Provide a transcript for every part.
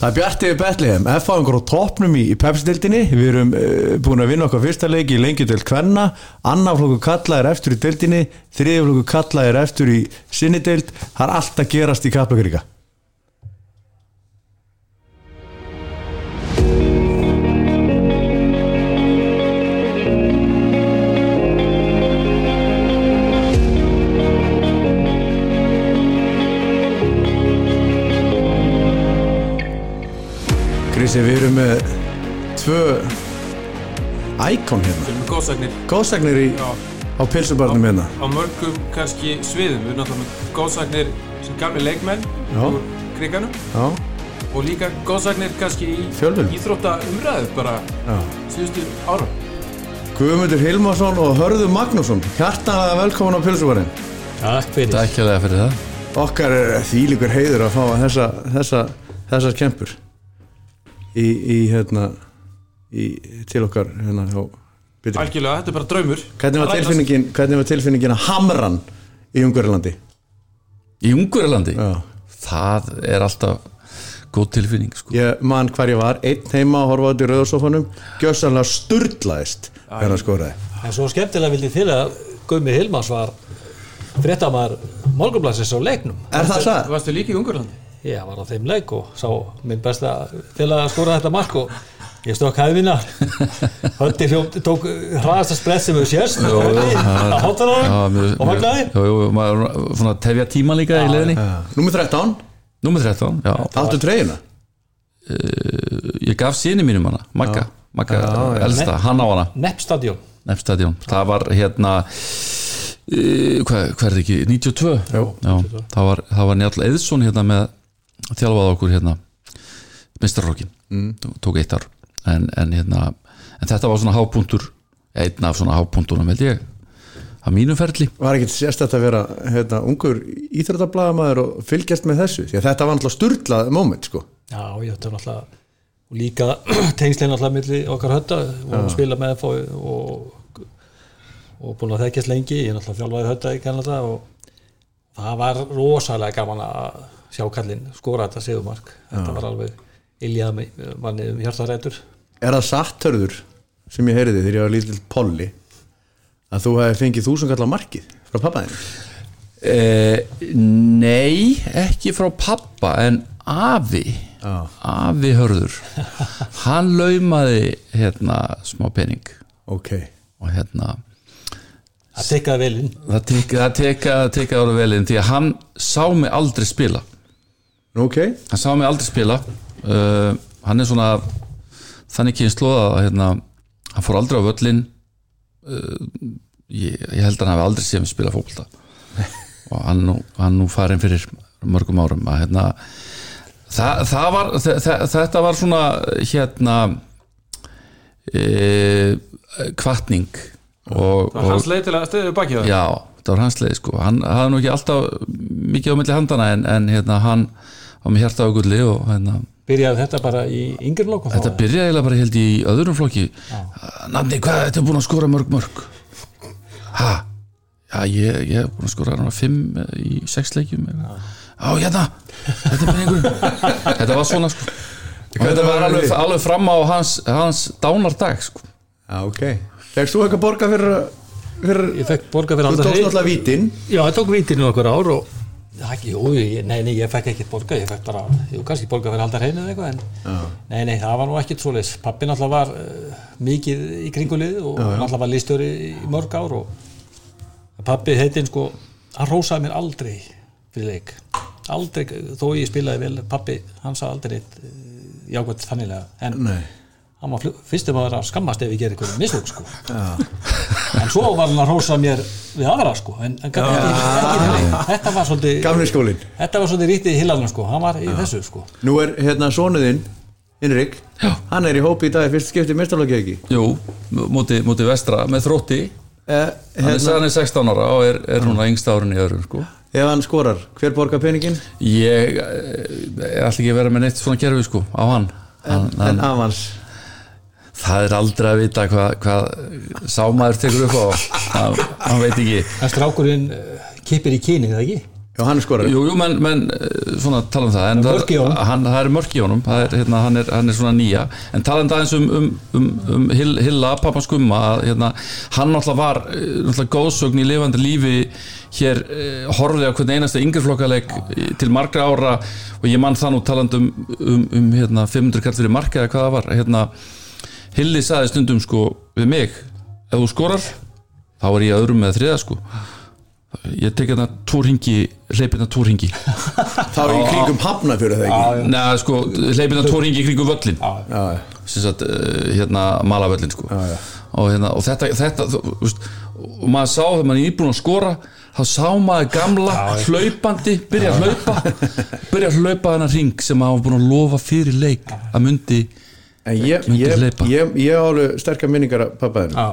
Það er Bjartið Betlehem, F-fáingur á toppnum í, í Pepsi-dildinni, við erum uh, búin að vinna okkar fyrsta leiki í lengi til Kvenna, annar flokku kalla er eftir í dildinni, þriði flokku kalla er eftir í sinni dild, það er allt að gerast í Kaplakrika. Krissi, við erum með tvö íkon hérna, Góðsagnir góðsagnir í, á pilsubarnum hérna. á mörgum kannski sviðum. Við erum náttúrulega með góðsagnir sem gamli leikmenn Já. úr kriganum. Já, og líka góðsagnir kannski í Fjölmiðlum. íþrótta umræðu bara síðustu ára Guðmundur Hilmarsson og Hörður Magnússon hjartanlega velkomin á Pilsubarinn. Takk fyrir. Takk fyrir það. Okkar er þýlikur heiður að fá þessa, þessa, þessar kempur í, í hérna í, til okkar hérna hjá Bitri. Algjörlega, þetta er bara draumur Hvernig var tilfinningin, hvernig var tilfinningin að hamran í Ungverðurlandi? Í Ungverjalandi Já. Það er alltaf góð tilfinning sko. Ég man hvar ég var, einn heima að horfa á þetta í rauðarsofanum, gjössanlega sturlaðist þegar hann skoraði. En svo skemmtilega vildi til að Gumi Hilmars var fréttamar morgunblansins á leiknum Er það það? Varstu líka í Ungurlandi? Ég var á þeim leik og sá minn besta til að skora þetta mark og ég stók hæðina Höndi hljótt, tók hraðasta sprett sem við sérst að og Jú, jú, maður svona að tefja tíma líka í leðinni Númer 13, Númer 13, já. Áttu treyjuna. Ég gaf síni mínum hana, Magga. Magga, elsta, hann á hana. Neppstadion Nefnstadjón, það var hérna uh, hvað, er það ekki? 92, Jú. Já, það var, það var Njáll Eðsson hérna með þjálfað okkur hérna mistarrokkin, mm. tók eitt ár en, en hérna en þetta var svona hápuntur, einn af svona hápuntunum held ég, að mínum ferli Var ekkert sérstætt að vera hérna, ungur íþrættablaðamaður og fylgjast með þessu? Því að þetta var náttúrulega sturlað moment, sko. Já, ég þetta er náttúrulega og líka tengslinn náttúrulega milli okkar hötta og spila með FH og, og búin að þekkjast lengi ég er náttúrulega þjálfaði hötta í Kanada og það var rosalega gaman að sjá kallinn skora þetta segumark þetta var alveg iljað manni um hjartarætur. Er það satthörður sem ég heyriði þegar ég var lítill polli að þú hefði fengið þúsund kallar markið frá pappaðinu? eh, Nei, ekki frá pappa en afi. Já. afi hörður hann laumaði hérna smá pening. Ok. og hérna það tekkaði vel inn. það teka, það teka, teka ára velinn því að hann sá mig aldrei spila Nú, Ok. hann sá mig aldrei spila. Uh, hann er svona þannig kynnslóð að hérna, hann fór aldrei á völlin uh, ég, ég held að hann hafi aldrei séð mig spila fókbalta og hann nú, hann nú farin fyrir mörgum árum að hérna það, það var þe- þetta var svona hérna e, kvartning og, Það var hans leið til að stöðu baki það Já, það var hans leið sko. Hann hafði nú ekki alltaf mikið á milli handana en, en hérna hann var með hjarta á gulli og hérna byrjaði þetta bara í yngri lokum þetta byrjaði eiginlega bara held í öðrum flokki. Nandi, hvað, þetta er búin að skora mörg mörg? Ha? Já, ég, ég er búin að skora hana fimm eh, í sex leikjum Já, hérna, þetta er bara einhver Þetta var svona sko. Og þetta var alveg, alveg fram á hans, hans dánardag sko. Já, ok. Fegst þú eitthvað borga fyrir, fyrir ég fekk borga fyrir þú tókst náttúrulega vítin. Já, ég tók vítinu okkur ár og jú, ég, nei, nei, ég fekk ekkert borga ég fekk bara, jú, kannski borga fyrir aldar hreinu eða eitthvað en, nei, nei, það var nú ekkert svoleiðis. Pappi náttúrulega var uh, mikið í kringulið og náttúrulega var listjóri í mörg ár og pappi heitinn sko, hann rósaði mér aldrei fyrir leik. Aldrei, þó ég spilaði vel pappi, hann sagði aldrei neitt uh, jákvæmt þannilega, en Nei. hann var fyrstum að vera að skammast ef ég ger eitthvað mistök sko en svo var hann að rósa mér við aðra sko. En, en ekki, ekki, ekki, þetta var svolítið þetta var svolítið rítið í hillanum sko. Hann var í þessu sko. Nú er hérna sonuðinn Hinrik, hann er í hópi í dag í fyrst skipti mestarlokki ekki? Jú, móti, móti vestra með þrótti. Eh, hann er, hérna, hann er 16 ára og er, er núna yngst árin í öðrum sko. Ef hann skorar, hver borgar peningin? ég eh, ætla ekki að vera með neitt svona kerfi sko, á hann. Hann, En hann, avans það er aldrei að vita hvað hva sámaður tekur upp á. Hann, hann veit ekki. En strákurinn uh, kippir í kyni það ekki? Já, hann er skorari Jú, jú, menn, menn eh, svona tala um það. En Það það, í hann, það er mörk í honum. Það er, hérna, hann, er, hann er svona nýja. En aðeins um, um, um, um Hill, Hilla, pappa skumma að, hérna, hann náttúrulega var eh, náttúrulega góðsögn í lifandi lífi hér eh, horfði á hvern einasta yngreflokkaleg til margra ára. Og ég mann það nú talandi um, um, um hérna, 500 kall fyrir marka eða hvað það var hérna, Hilli saði stundum sko við mig, ef þú skorar þá er ég öðrum með þriða sko. Ég tek hérna tvo ringi hleyp hérna tvo ringi Það var í kringum hafna fyrir það ekki neða sko hleyp hérna tvo ringi í kringum völlin Já, sem sagt uh, hérna malavöllin sko. Já. og hérna og þetta, þetta þú, veist, og maður sá þegar maður er íbúin að skora þá sá maður gamla hlaupandi byrja að hlaupa byrja að hlaupa þennan ring sem maður var búin að lofa fyrir leik að myndi ég, ég, ég, ég á alveg sterkar minningar af pappaðinu Já.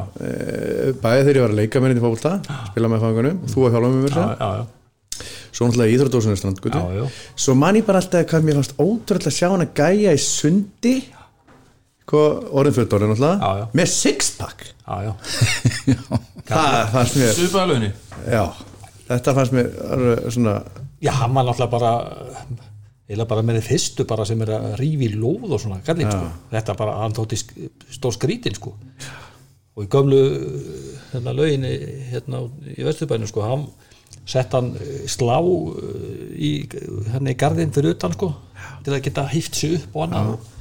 Bæði þegar ég var að leika með henni í fólta spila með fangunum, þú að hjálpa með mér Svo náttúrulega íþrótdósunni strandgutu já, já. Svo man ég bara alltaf hvað mér fannst ótrúlega að sjá hann að gæja í sundi. Hvað orðin fyrir dórið Já, já. náttúrulega með sixpack. Já, já. það fannst mér já, þetta fannst mér svona Já, hann var náttúrulega bara eða bara með þið fyrstu bara sem er að rífi lóð og svona kallinn sko. þetta bara, hann þótti stór skrítin sko. Og í gömlu hérna lauginni hérna í Vesturbænum sko hann sett hann eh, slá eh, í hérna í garðin fyrir utan sko til að geta hýft sig upp og annað.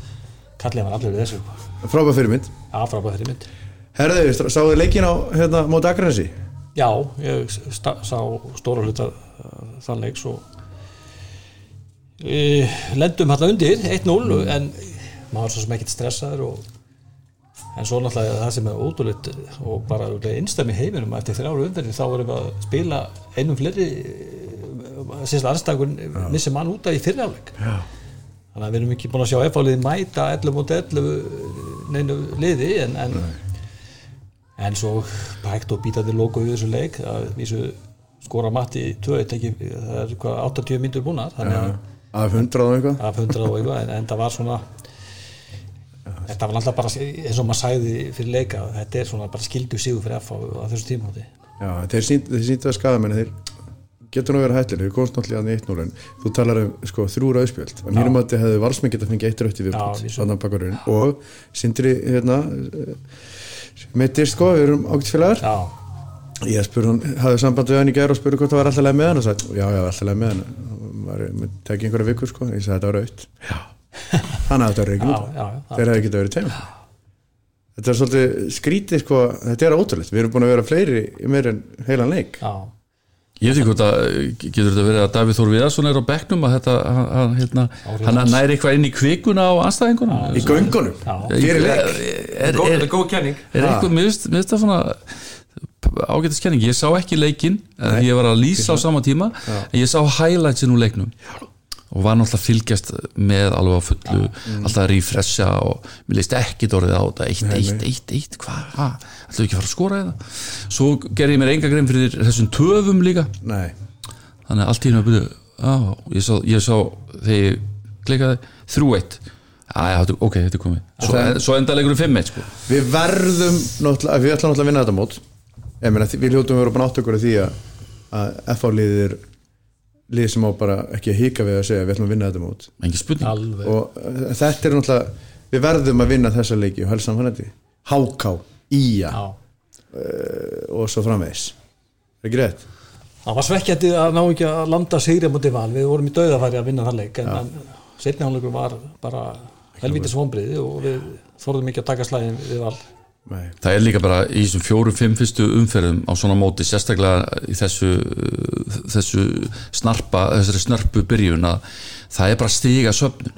Kallið var allir við þessu. Sko. frábæð fyrirmynd. Aðfrabað þeirri mynd Herðu, sáðu þið leikin á hérna, mót Akranesi? Já, ég sá stóra hluta uh, þann leiks og lendum hérna undir 1-0 en maður svo sem ekkert stressaður og, en svo náttúrulega það sem er ótrúleitt og bara einstam í heiminum eftir þrjáru umferðin þá erum við að spila einum fleiri síðan aðstækun missi mann út af í fyrirjáleik þannig að við erum ekki búin að sjá F-áliði mæta 11 mot 11 neinu liði en, en en svo hægt og bítandi logo í þessu leik að vísu skora Matti 2 það er hvað 80 myndur búnar þannig að af 100 og eitthvað? Af 100 og eitthvað en, en það var svona þetta var alltaf bara eins og maður sagði fyrir leika þetta er svona bara skildu sigur fyrir F á, þessu tímhóti Já, þeir sýnd- þeir sýndu að skaða menn þeir getur nú verið hættir, þeir komst náttúrulega að 1-0 en þú talar um sko þrjú rauðspjöld að mínum að þið hefðu valsmenn geta fengið eitt í að bakkarinn og sindri hérna meittist sko, við erum ágætt félagar já, ég spurði hann, hafði samband við hann í gær og spurði hvort það var alltaf leið með hann og sagði, já, já, alltaf leið með hann var, tekið einhverja vikur sko, ég sagði þetta var já, þannig að þetta var já, þeir hefði getið verið tveim þetta er svolítið skrítið sko, þetta er ótrúlegt. Við erum búin að vera fleiri meir en heilan leik. Já, Ég veit ekki hvort að getur þetta verið að Davíð Þór Viðarsson er á bekknum að þetta, hann, hann, hérna, hann næri eitthvað inn í kvikuna á anstæðinguna í göngunum, Já. fyrir leik er, er, er er eitthvað, mér finnst mér finnst það svona ágættis kenning, ég sá ekki leikinn en ég var að lýsa á sama tíma en ég sá highlightsin úr leiknum. Og var náttúrulega fylgjast með alveg á fullu, alltaf að refresha og mér leist ekki dórið á þetta. Eitt, eitt, eitt, eitt, hvað, ha, ætlaðu ekki að fara að skora þetta svo gerði ég mér enga grein fyrir þessum töfum líka. Nei, þannig að allt í hennu að byrja á, ég, sá, ég sá þegar ég klikaði þrjú eitt. Æ, ok, þetta er komið. Svo, Það- svo enda leikur um 5-1 sko. við verðum náttúrulega, við ætlum náttúrulega að vinna þetta mót meina, við hljótum að vera búin átt okkur af því að, að FH liðir lið sem á bara ekki að hika við að segja við ætlum að vinna þetta mót. Engin spurning. Alveg. Og uh, þetta er náttúrulega við verðum að vinna þessa leiki og helst samfannandi Háká, Ía já. og svo framvegis. Er ekki rétt? það var svekkjandi að ná ekki að landa sigri á móti val, við vorum í dauðafæri að vinna þann leik en, en setni hálfleikur var bara helvítis vonbriði og við þorðum ekki að taka slæðin við val Nei. það er líka bara í þessum fjórum, fimm fyrstu umferðum á svona móti, sérstaklega í þessu, þessu snarpa, þessari snörpu byrjun að það er bara stiga söfnun.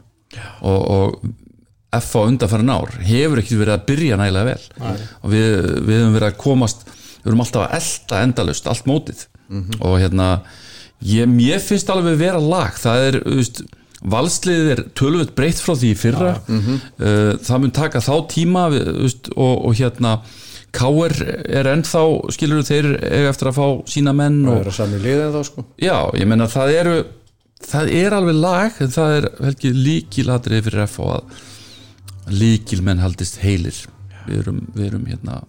Og, og F á undanfærin ár hefur ekki verið að byrja nægilega vel. Nei. og við, við höfum verið að komast við höfum alltaf að elda endalust allt mótið. Og hérna ég, mér finnst alveg vera lag. Það er, þú veist valsliðið er tölvöld breytt frá því í fyrra. Uh, það mun taka þá tíma veist, og, og hérna Káir er ennþá skilur þeir eftir að fá sína menn það og, er að sami liðin þá sko. Já, ég menna það eru það er alveg lag en það er helgi líkilatrið fyrir F að líkilmenn haldist heilir. Við erum, við erum hérna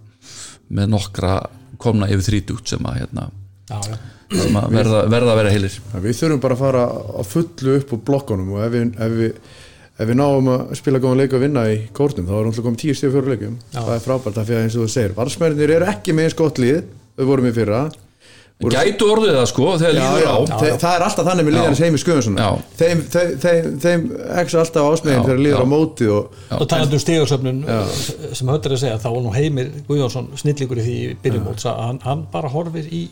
með nokkra komna yfir þrítugt sem að hérna já, já. Sem að verða, verða að vera heilir. Við þurfum bara að fara á fullu upp úr blokkunum og ef við, ef við, ef við náum að spila góðan leik og vinna í kórnum þá er náttúrulega komið tíu stíð fjóru leikum það er frábært af því að eins og þú segir valsmennir eru ekki með eins gott lið þau vorum í fyrra Gætu orðið það sko þegar já, líður já, á. Þe- það er alltaf þannig með liðanis heimi Já. þeim, þeim, þeim, þeim eksa alltaf ásmegin Já, þegar líður já. á móti og og talandi um stegarsöfnun sem höfður að segja, þá var nú Heimir Guðjónsson snillingur í því byrjumóts að hann, hann bara horfir í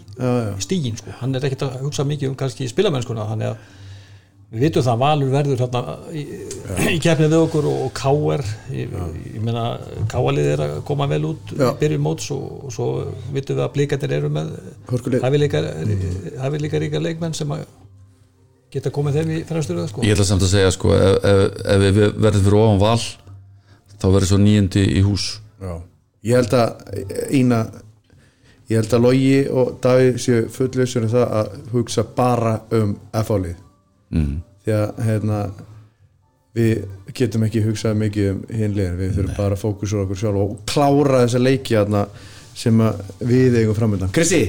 stígin sko. hann er ekkert að hugsa mikið um kannski spilamennskuna þannig að við vitum það að Valur verður hérna í, í keppnið við okkur og, K.R. ég, ég meina K.R. er að koma vel út í Já. byrjumóts og, og svo vitum við að blíkandir eru með Hörkulið. hæfileikar hæfileikar ríka leikmenn sem að geta komið þeim í fremstöruða sko. Ég ætla samt að segja sko ef, ef, ef við verðum fyrir ofan val þá verður svo nýjandi í hús Já. Ég held að Ína ég held að Logi og Davíð séu fullvisur um það að hugsa bara um F-álið mm. því að hérna við getum ekki hugsað mikið um hinlegin, við þurfum bara að fókusur okkur sjálf og klára þessa leiki hérna, sem að við eigum framöndan Krissi,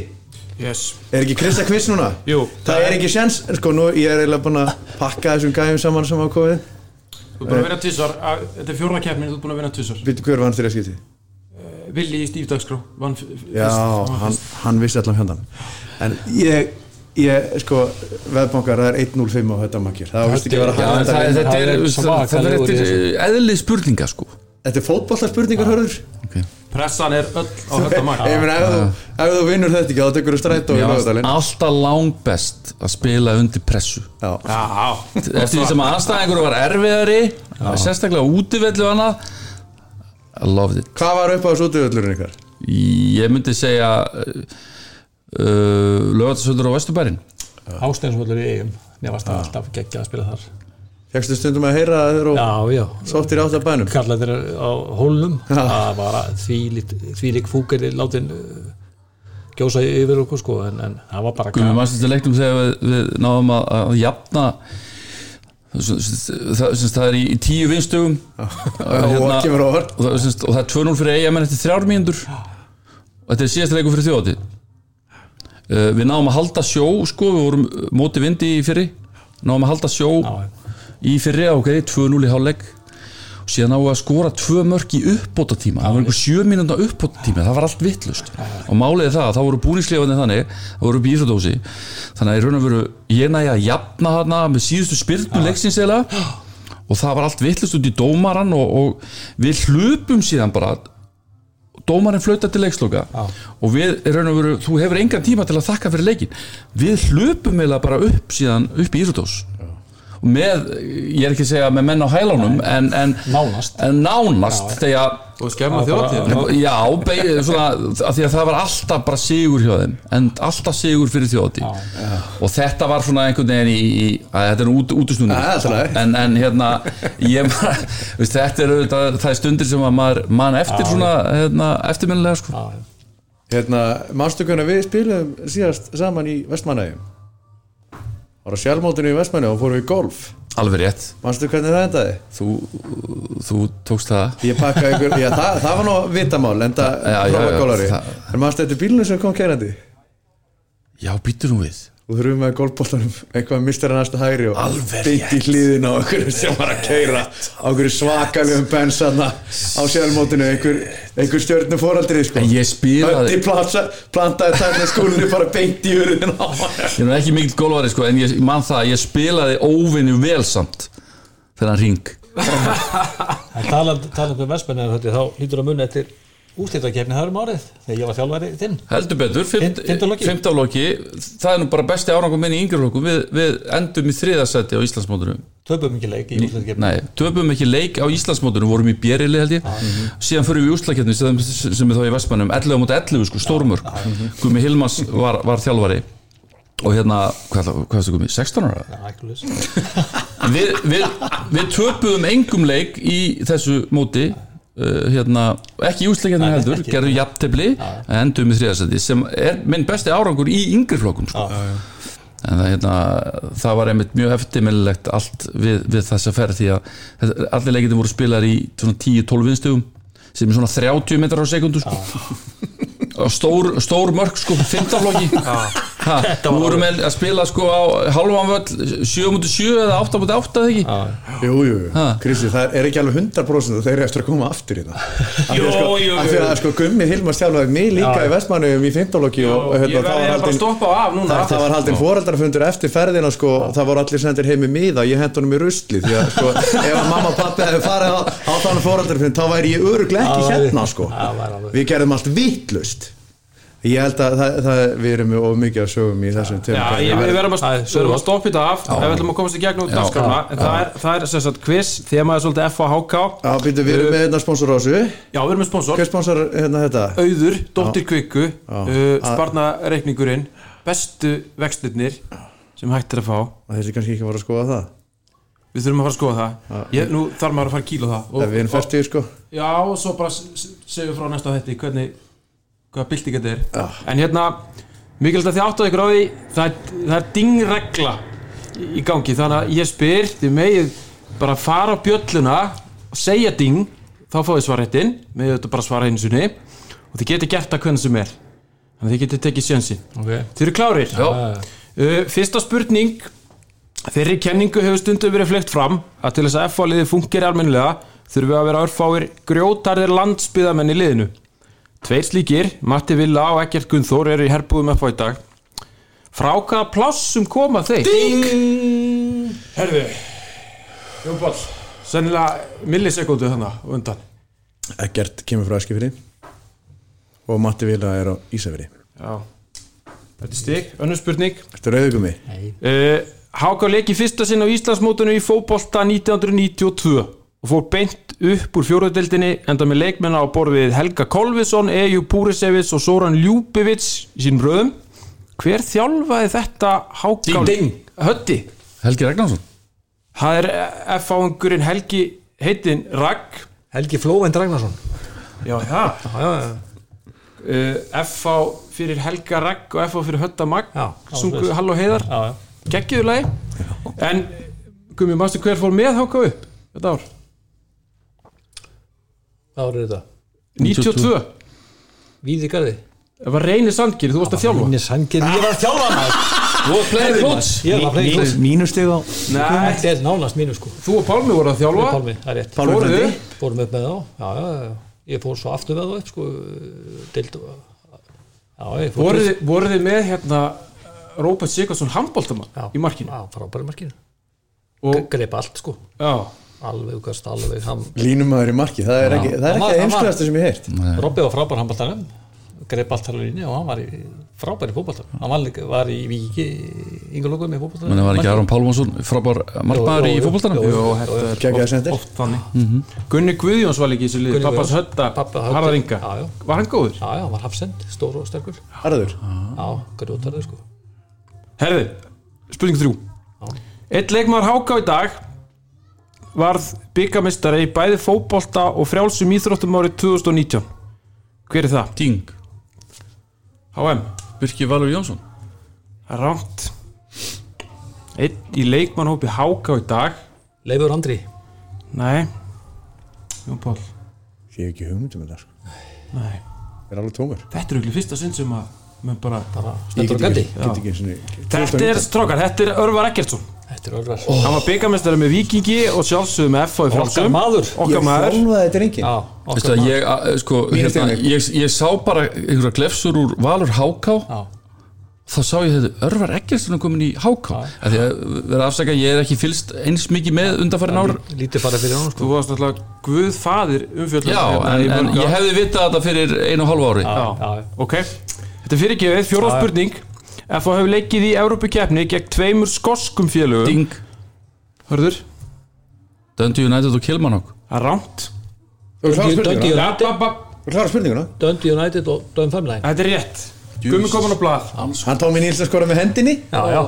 Yes. Er ekki Krissa kviss núna? Jú, Það er ekki sjens, sko nú ég er eiginlega búin að pakka þessum gæjum saman sem hafa komið. Þú er búin að vinna tvisvar. Þetta er fjórða keppnin, þú er búin að vinna tvisvar. Vittu hver vann þér að skipti? Villi í Stífdagskrá vann f- f- Já, hann, hann vissi allan fjöndan En ég, ég sko veðbankar, það er 1.05 á þetta makkir Það vist ekki að vera við. þetta er, er er eftir eðli spurninga sko. Þetta er fótballtarspurningar hörður. Okay. Pressan er öll á þetta mark. Ég meina, ef, þú- ef þú vinnur þetta ekki þá tekur þú strætt og alltaf langbest að spila undir pressu. Já, Já, eftir því sem að anstæðingur var erfiðari sérstaklega útivellu annað I loved it. Hvað var upp á þessu útvöldurinn ykkar? ég myndi segja uh, uh, lögatarsöldur á Vesturbærin. Ásteinsvöldur í eigum mér varst það alltaf geggjað að spila þar. Fjöxtu stundum að heyra að þeir og sóttir átt af bænum? Kallaði þeir á hólnum. Það var þvílík fúkeri látin uh, gjósa yfir okkur sko en, en það var bara Gumi mannst þetta leiknum þegar við, við náðum að, að jafna það, það, er í, í tíu vinstugum. Og kemur á orð og, það, semst, og það er 2-0 fyrir eigamenn eftir þrjár mínútur. Og þetta er síðasta leikur fyrir þjóti við náðum að halda sjó sko, við vorum móti vindi í fyrri. Náðum að halda sjó Já, í fyrri ok, 2-0 í hálfleik. Og síðan náðum við að skora tvö mörk í uppbóta tíma það var einhver sjö mínúnda uppbóta tíma það var allt vittlust og málið er það að þá voru búningsleifandi þannig það voru bíþródósi þannig að í raun og veru ég næja að jafna þarna með síðustu spyrnu leiksins eða og það var allt vittlust út í dómaran og, og við hlupum síðan bara dómarinn flauta til leiksloka og við, í raun og veru, þú hefur engan tíma til að þakka fyrir leikin við hlupum eða bara upp síðan upp í Ísutós og með, ég er ekki að segja með menn á hælunum en, en Nánast. en nánast þegar og skemma Já, bara- þjóðtíð Já, beig, svona, að því að það var alltaf bara sigur hjá þeim en alltaf sigur fyrir þjóti og þetta var svona einhvern veginn í, í að þetta er út, allt í lagi. en, en hérna ég, veist, þetta er auðvitað, það er stundir sem að maður mann eftir svona hérna, eftirminnilega sko. Hérna, manstu hvernig við spilum síðast saman í Vestmanægjum var á sjálfmótinu í Vestmanægjum og fórum við golf. Alveg rétt. Manstu hvernig það endaði? þú, þú tókst það. Ég pakkaði ykkur, já það, það var nú vitamál enda Já, já, prófa já, gólari það- en manstu eftir bílunum sem kom kærandi? Já, býttur nú við og þurfum með golfbóltanum eitthvað mistur að næsta hægri og beint í hliðin á okkur sem var að keira á okkur svakalegum bensanna á sjálfmótinu einhver, einhver stjörnum fóraldri sko. en ég planta, plantaði tækna skúlunni bara beint í hurðin á ég er nú ekki mikill gólvari sko, en ég man það að ég spilaði óvinni velsamt þegar hann ring talandi taland um Vestmenni þá lítur að munna eftir úrslitakefni það um árið þegar ég var þjálfari þinn. Heldur betur, fimmtaflokki það er nú bara besti árangum minn í yngjurflokku við, við endum í þriðasætti á Íslandsmótinu. Töpum ekki leik í úrslitakefni nei, töpum ekki leik á Íslandsmótinu. Vorum í bjerili held ég. Síðan fyrir við í úrslakefni sem, sem er þá í Vestmannum. 11 mot 11 sko, stórmörk. Gumi Hilmas var, var þjálfari. Og hérna, hvað, hvað er það Gumi, 16 ára? Já, ekki við, við töpuðum engum leik í þessu móti uh, hérna, ekki úsleikjarnir heldur gerðum jafntefli, endum í þriðasæti sem er minn besti árangur í yngri flokkum sko. en það, hérna, það var einmitt mjög eftirminnilegt allt við, við þessa ferð því að allir leikinni voru spilar í svona 10-12 vinstugum sem er svona 30 metrar á sekundu sko. og stór, stór mörk sko, 15 flokki Nú vorum við að spila sko á halvan völl 7.7 eða 8.8 eða ekki? Jú, jú, jú. Ha. Kristi, það er ekki alveg 100% og þeir eru eftir að koma aftur í það. Jú, sko, jú, af því að sko Gummi Hilmar sjálfur mig líka í Vestmannum í 15 loki og hérna, það var bara að haldin stoppa á af núna. Það, það var haldin foreldrafundur eftir ferðina sko, það voru allir sendir heim í miða. Ég hent honum í rusli því að sko, ef mamma og pappi hefði farið á, á þannig foreldrafund þá væri ég öruglega ekki hérna sko. það var alveg- við gerðum allt vittlust ég held að það, það, við erum of mikið af sögum í þessum tveim Já, ég, við verðum að, Það er að stoppa þetta af ef við ætlum að komast í gegnum dagskrána en það er, það er sem sagt quiz, þemaði svolítið FHK Já, býtu, við erum með hérna sponsor á þessu. Já, við erum með sponsor. Hver sponsor hérna þetta? Auður, Dóttir Kvikku uh, Já. Sparnareikningurinn Bestu vextirnir sem hægt er að fá. Að þessi kannski ekki var að skoða það. Við þurfum að fara að skoða það. Ég, Nú þarf maður að fara að kíla það. Erum fyrst í sko. Já, og svo bara segjum við frá næsta þetta hvernig, hvaða bylting þetta er En hérna, mikilvægt að þið áttu ykkur á því það er, það er dingregla í, gangi, þannig að ég spyr þið megið bara fara á bjölluna og segja ding, þá fáið svarréttin megið þetta bara svara einu sinni. Og þið getið gert það hvernig sem er. Þannig að þið getið tekið sjensin okay. Þið eru klárir? Já. Uh, fyrsta spurning. Þeirri kenningu hefur stundum verið fleikt fram að til þess að F-liði fungir almennilega þurfum við að vera örfáir grjótarðir landsbyðamenn í liðinu. Tveir slíkir, Matti Villa og Ekkert Gunnþór eru í herbúðum F í dag. Frá hvaða plássum koma þeir? Ding! Herðu, Jón Pál, sennilega millisekundu þannig á undan. Eggert kemur frá Eskifirði og Matti Vila er á Ísafirði Já. Þetta er stig, önnur spurning. Þetta er auðvigumi Uh, Háka leik í fyrsta sinn á Íslandsmótinu í fótbolta 1992 og fór beint upp úr fjóruðdeldinni enda með leikmenna á borð við Helga Kolvisson, Eju Púrisevits og Soran Ljúbivits í sínum röðum. Hver þjálfaði þetta ding. Hötti Helgi Ragnarsson. Það er F-áhengurinn Helgi heitin Ragg. Helgi Flóvend Ragnarsson. Já, já, já, já. uh, F-á fyrir Helga Ragg og F-á fyrir Hötta var Sungu. Hall og Heiðar. lagi. En Gumi, mástu hver fór með Háka upp þetta ár? Var þetta? 92 Víði Garði. Það var Reynir Sandgeri, þú varst að þjálfa. Minni Sangir, ég var að þjálfa maður. Mínusteg á Nei, Þetta er nánast mínu sko. Þú og Pálmi voru að þjálfa. Pálmi, það er rétt. Pálmi Fórum upp með þá. Já, já, já Ég fór svo aftur með þá upp sko. Deild Já, ég fór Voruð þið- með hérna Róbert Sigurdsson handbóltamann Já. í markinu? Já, frábæri markinu. Og, Greip allt sko. Já, Alveg, ukast, alveg hann Línumæður í marki, það er ekki, það er var- ekki hann var- einsklæðast sem ég heirt Robby var frábær handbóltanum Greip allt þar á línu og hann var í frábæri fótboltar Hann var, í Víki Yngalókum í fótboltar menn var ekki Aron Pálmarsson frábár markmaður í er oft þannig. Gunni Guðjóns var líka í þessu liði Gunni Pappas Guðjóns. Hötta. Harðar Inga. Já, já. Var hann góður? Já, já, hann var hafsend, stór og sterkur. Harður? Já, grjótarður sko. Herði, spurning þrjú. Eitt leikmaður háká í dag varð byggamistari í bæði fótbolta og frjálsum íþróttum árið 2019 Hver er það? Ding HM Birki Valur Jónsson. Er rámt Einn í leikmannhópi háká í dag. Leifur Andri. Nei. Jón Pál Ég hef ekki hugmyndum með það sko. Nei. Það er alveg tómur. Þetta er auðvitað fyrsta sinn sem að menn bara bara Ég stendur get ekki, get ekki einu sinni- Þetta er strákar, þetta er Örvar Ekkertsson Þetta er örvar Hann var byggamistari með Víkingi og sjálfsögðu með F.A. í Okkar frjálsum maður. Okkar Ég maður. þjálfaði þetta reyngin Já, Veistu að ég, að, sko, Mínus hérna, stig. ég, ég sá bara einhverja glefsur úr Valur Háká Já. þá sá ég þetta Örvar Eggertsson komin í Háká að því að vera afsaka ég er ekki fylst eins mikið með undanfærin ár. Lítið bara fyrir hann sko. Þú varst alltaf Guð faðir umfjöldum já, en, en ég hefði vitað þetta fyrir einu og hálfu ári. Já, Já. já, Ok, þetta er fyrirgefið, fjóra spurning Þú hefur leikið í Európa-keppni gegn tveimur skoskum félögum. Ding, Hörður, Dundee United og Kilmarnock. Það er rámt Þú Dundee spurninguna? Dundee United og Dunfermline Þetta er rétt. Gummi komin á blað. Hann tók mér Níls að skora með hendinni. Já, já.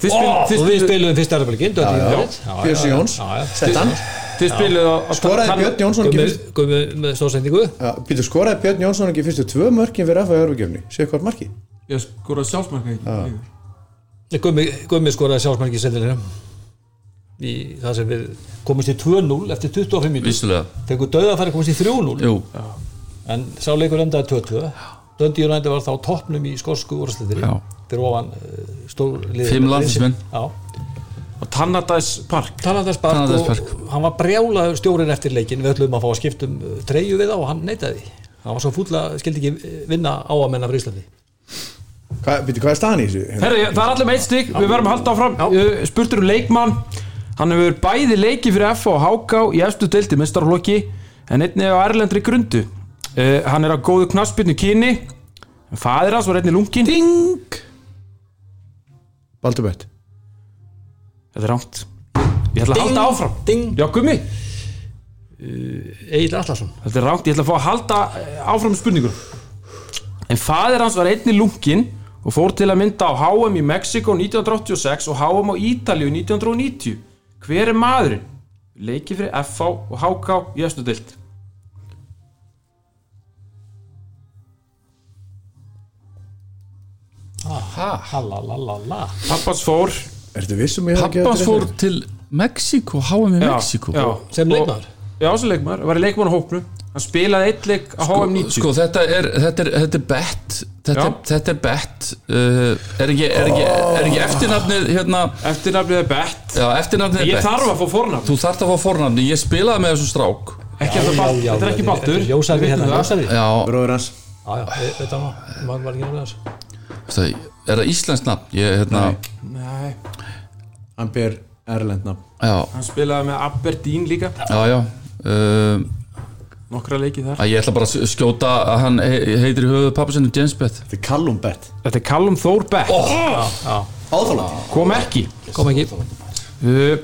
Þið spil- Og þið við spil- spilum fyrst erðarbelgin Dundee já. United. Já, Jóns Já, já. Sett hann. Þið spiluð á á- Skoraði Björn Jónsson Gummi, með stóðsendingu skoraði Björn Jónsson ekki fyrstu tvö mörkin fyrir í örfugefni Sér hvort marki? Ég skoraði sjálfsmarka ekki Gummi, gummi skoraði sjálfsmarki í það sem við komumst í 2-0 eftir 25 minnir Vissulega, Tekur döða að fara komast í 3-0 jú, en sá leikur endaði 2-2 Dundee United var þá á toppnum í skosku úrslitir fyrir ofan uh, stór lið Fimm landsliðsmenn. Já, og Tannadæs Park. Talandarspark Talandarspark. og hann var brjálaður stjórin eftir leikin við ætlum að fá að skipta um uh, treyju við á og hann neitaði. Því. hann var svo fúll að skildi ekki vinna á að menna fyrir Íslandi Byrju, hvað er staðan í þessu? Hérna? Herri, það er allir með eitt stygg, við verðum að halda áfram. Uh, Spurtur um leikmann. Hann hefur bæði leiki fyrir F og Háká í efstu deildi mestarflokki en einnig á Erlendri grundu. Uh, Hann er á góðu knaspinu kyni. Fadir hans var einnig lungin Ding! Baldur Bett Þetta er rámt Ég ætla að halda áfram. Ding, Já, gummi, Egil Allarsson þetta er rámt Ég ætla að fá að halda áfram með spurningur En fadir hans var einnig lungin og fór til að mynda á HM í Mexiko 1986 og HM á Ítalíu 1990 Hver er maðurinn? Leiki fyrir FH og HK í efstu deild. Halalala Pappans fór. Ertu vissum ég hef ekki Pappans fór til Mexiko HM í Mexiko já. sem leikmaður Já, sem leikmaður, var í leikmann hópnu Hann spilaði eitt leik á HM 90 Sko þetta er, þetta er, þetta er bett Þetta, Já. er, þetta er bett uh, er, ekki, er, ekki, er ekki eftirnafnið hérna, Eftirnafnið er bett. Já, eftirnafnið er Ég bett. þarf að fá fornafn. Þú þarft að fá fornafni, ég spilaði með þessum strák. Ekki að það balt, þetta er ekki baltur Ljósari Við hérna, ljósari. Já, Já, Bróður hans. Já, veit það nú Maður var ekki nálega þess það, er það íslenskt nafn? Ég, hérna, Nei, Hann ber Erlend nafn. Já, hann spilaði með Aberdeen líka. Já, já uh, Nokkra leiki þar. að Ég ætla bara að skjóta að hann he- heitir í höfuð pappa sinni James Bett Þetta er Callum Bett Þetta er Callum Þór Beck Áþáland Kom ekki. Kom ekki. uh,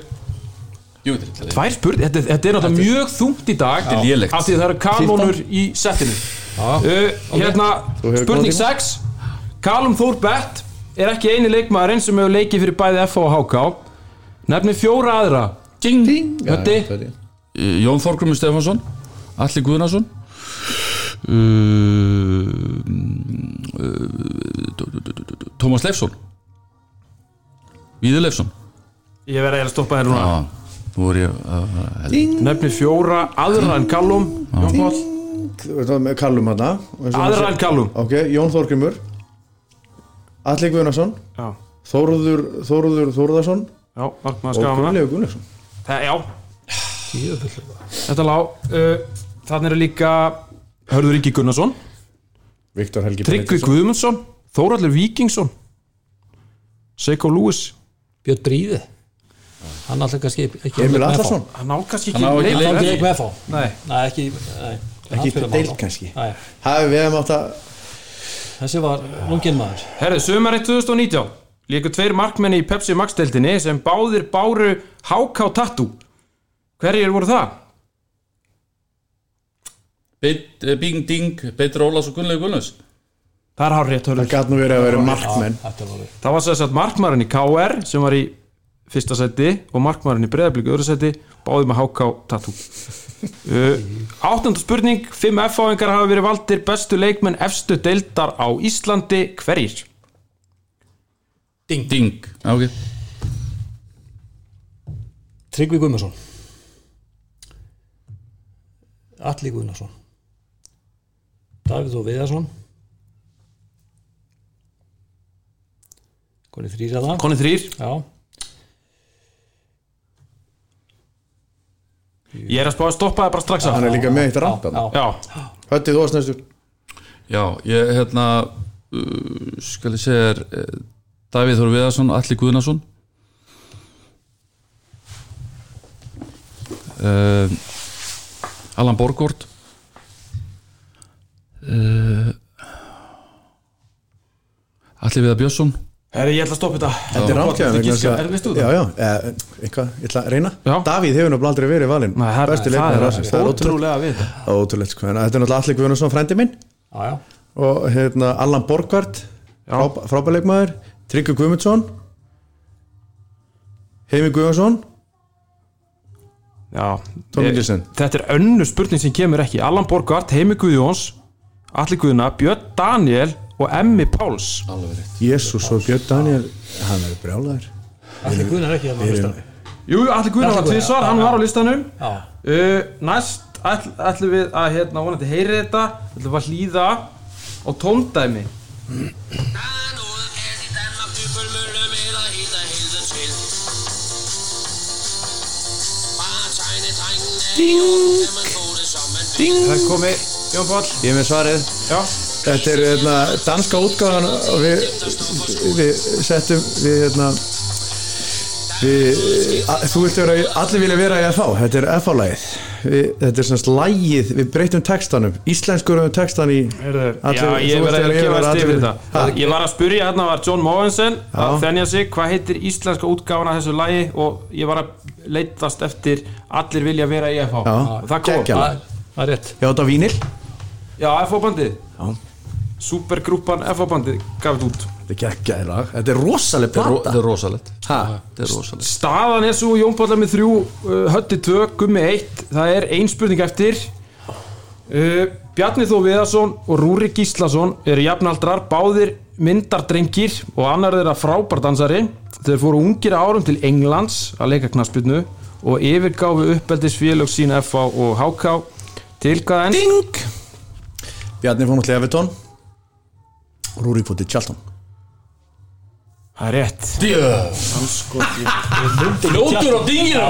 Tvær spurning, þetta, þetta er náttúrulega mjög þungt í dag. Þetta er lélegt. Af því að það eru kanónur í settinu. Uh, Hérna, spurning góða 6 Callum Þór Beck er ekki eini leikmaðurinn sem hefur leikið fyrir bæði F og HK Nefni fjóra aðra. Ding. Höddi. Uh, Jón Þorgrumur Stefansson Alli Guðnason uh, Tómas Leifsson Víður Leifsson. Ég verði að stoppa þér núna. Já, þú voru ég uh, Nefni fjóra aðra en Callum Jón með Callum hana Aðra en Callum. Ok, Jón Þorgrimur Alli Guðnason Já, Þóruður Þóruðarsson og Gunnlegu Það, já. Þetta lág uh, Þannig eru líka Hörður Ríki Gunnarsson Viktor Helgi Tryggvi. Guðmundsson Þóraldur Víkingsson Seiko Lewis. Björn Bríði Hann alltaf kannski ekki Emil Allarsson Hann á kannski Hann á ekki Hann á ekki leik með fá Nei, Nei, ekki nei, Ekki deild með kannski. Nei, Hafi við hefum átt að Þessi var lungin maður. Herðu, sömarið 2019 Líku tveir markmenni í Pepsi Max deildinni sem báðir báru HK Tattoo Hverjir voru það? Eh, Bing Ding, Beitur Ólafs og Gunnlegu Gunnlaus Það er hár rétt, Það hörður gæti nú verið að vera markmenn. Það var sér satt markmaðurinn í KR sem var í fyrsta seti og markmaðurinn í Breiðablík öðru seti báði með HK Tattoo. Uh, Áttundu spurning 5 F-áingar hafa verið valdir bestu leikmenn efstu deildar á Íslandi hverjir? Ding Ding, já, ok. Tryggvi Guðmundsson Alli Guðnarsson Davíð og Viðarsson. Koni þrýr að það Konni þrýr Já, Ég er að spá að stoppa það bara strax að Hann er líka með eitt ramp já, Já, Hötti þú varst næstur. Já, ég hérna uh, skal ég segja er uh, Davíð Þór Viðarsson, Alli Guðnason uh, Allan Borgård uh, Alli Viðar Björnsson. Herri, ég ætla að stoppa þetta. Þetta er vegna er þess veistu að- Já, það? já, eh, eitthvað, ég ætla að reyna. Já. Davíð hefur náttúrulega aldrei verið valinn. Nei, það Besti er, leikmaður það ársins. er Það er ótrúlega við. Það er ótrúlegt sko. En Þetta er náttúrulega Alli Guðnarsson frændi minn. Já, já. og hérna Allan Borgvart frábæleikmaður Tryggvi Guðmundsson. Heimi Guðmundsson Þetta er önnu spurning sem kemur ekki. Allan Borgart, Heimi Guðjóns Alli Guðna, Björn Daniel og Emmi Páls. Jésús og Björn Daniel Hann er brjálæður Alli Guðnar ekki hérna á listanum. Jú, jú, Alli Atli var já, hann var á listanum. Já, uh, Næst ætl, ætlum við að hérna, vonandi heyri þetta. Ætlum við að hlýða á tóndæmi Það er komið, Jón Pál Ég er með svarið. Já, Þetta er hérna, danska útgáðan og við, við settum við hérna þú vilt vera, allir vilja vera í FH þetta er FH-lægið þetta er svona lægið, við breytum textanum íslenskur um textan í Allir- já, ég verði að að gefa vera stig allir- fyrir Ha? þetta Ég var að spurja hérna var John Mogensen að þennja sig, hvað heitir íslenska útgáfan af þessu lagi? Og ég var að leitast eftir allir vilja vera í FH Já, og það kom. Það er rétt. Já, þetta var vínil Já, FH bandið Já. Supergrúpan FH bandið gaf þetta út. Þetta er geggjaði lag, þetta er rosaleg Þetta er ro- plata þetta er rosalegt. Ha? Þetta er rosalegt. Staðan er svo Jón Páll er með þrjú uh, Hötti tvö, Gummi eitt. Það er ein spurning eftir. Uh, Bjarni Þó Viðarsson og Rúri Gíslason eru jafnaldrar báðir myndardrengir og annar þeirra frábærdansari þeir fóru ungir árum til Englands að leika knaspinu og yfirgáfu uppeldisfélög sín FA og HK til hvað enn Ding! Bjarni fór náttúrulega Evertón Rúri fór til Charlton Það er rétt. Fljótur á dingina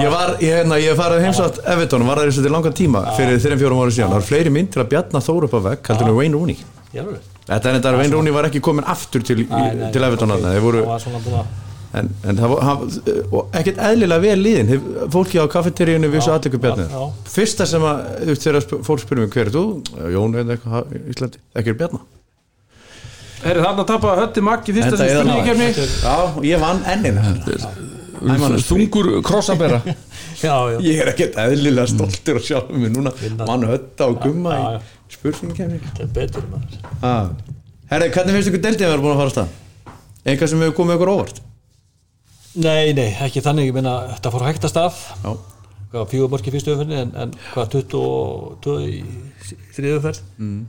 Ég var, ég, hérna, ég farið heimsátt Evertón og var það þessu til langan tíma fyrir þeirra fjórum ára síðan. Það var fleiri mynd til að Bjarni þóru upp á vegg heldur en Wayne Rooney. Þetta er þetta að Wayne Rooney var ekki komin aftur til, til Evertón þarna. þeir voru en, en það var hann- og ekkert eðlilega vel líðin Þeir- fólki á kaffeteríunni vissu aðtöku Bjarni já, já. fyrsta sem að þú veist, þegar sp- fólk spyrir mig hver er þú? Jón eða eitthvað Íslandi. Ekki er Bjarni Herri þarna tappaði Hötti Maggi fyrsta sem eða spurningkefni já, og ég vann ennin Þungur krossabera. Já, já. Ég er ekkert eðlilega stoltur að sjá mig núna. Mann hötta og gumma Já, já. í spurningkefni Þetta er betur ah. Herri, hvernig finnst ykkur deildið að vera búin að fara á stað? Eitthvað sem hefur komið ykkur óvart? Nei, nei, ekki þannig, ég meina þetta fór hægt að stað. Já, hvað fjögur mörki fyrstu umferðinni en, en hvað 22 í þriðu umferð? Mm.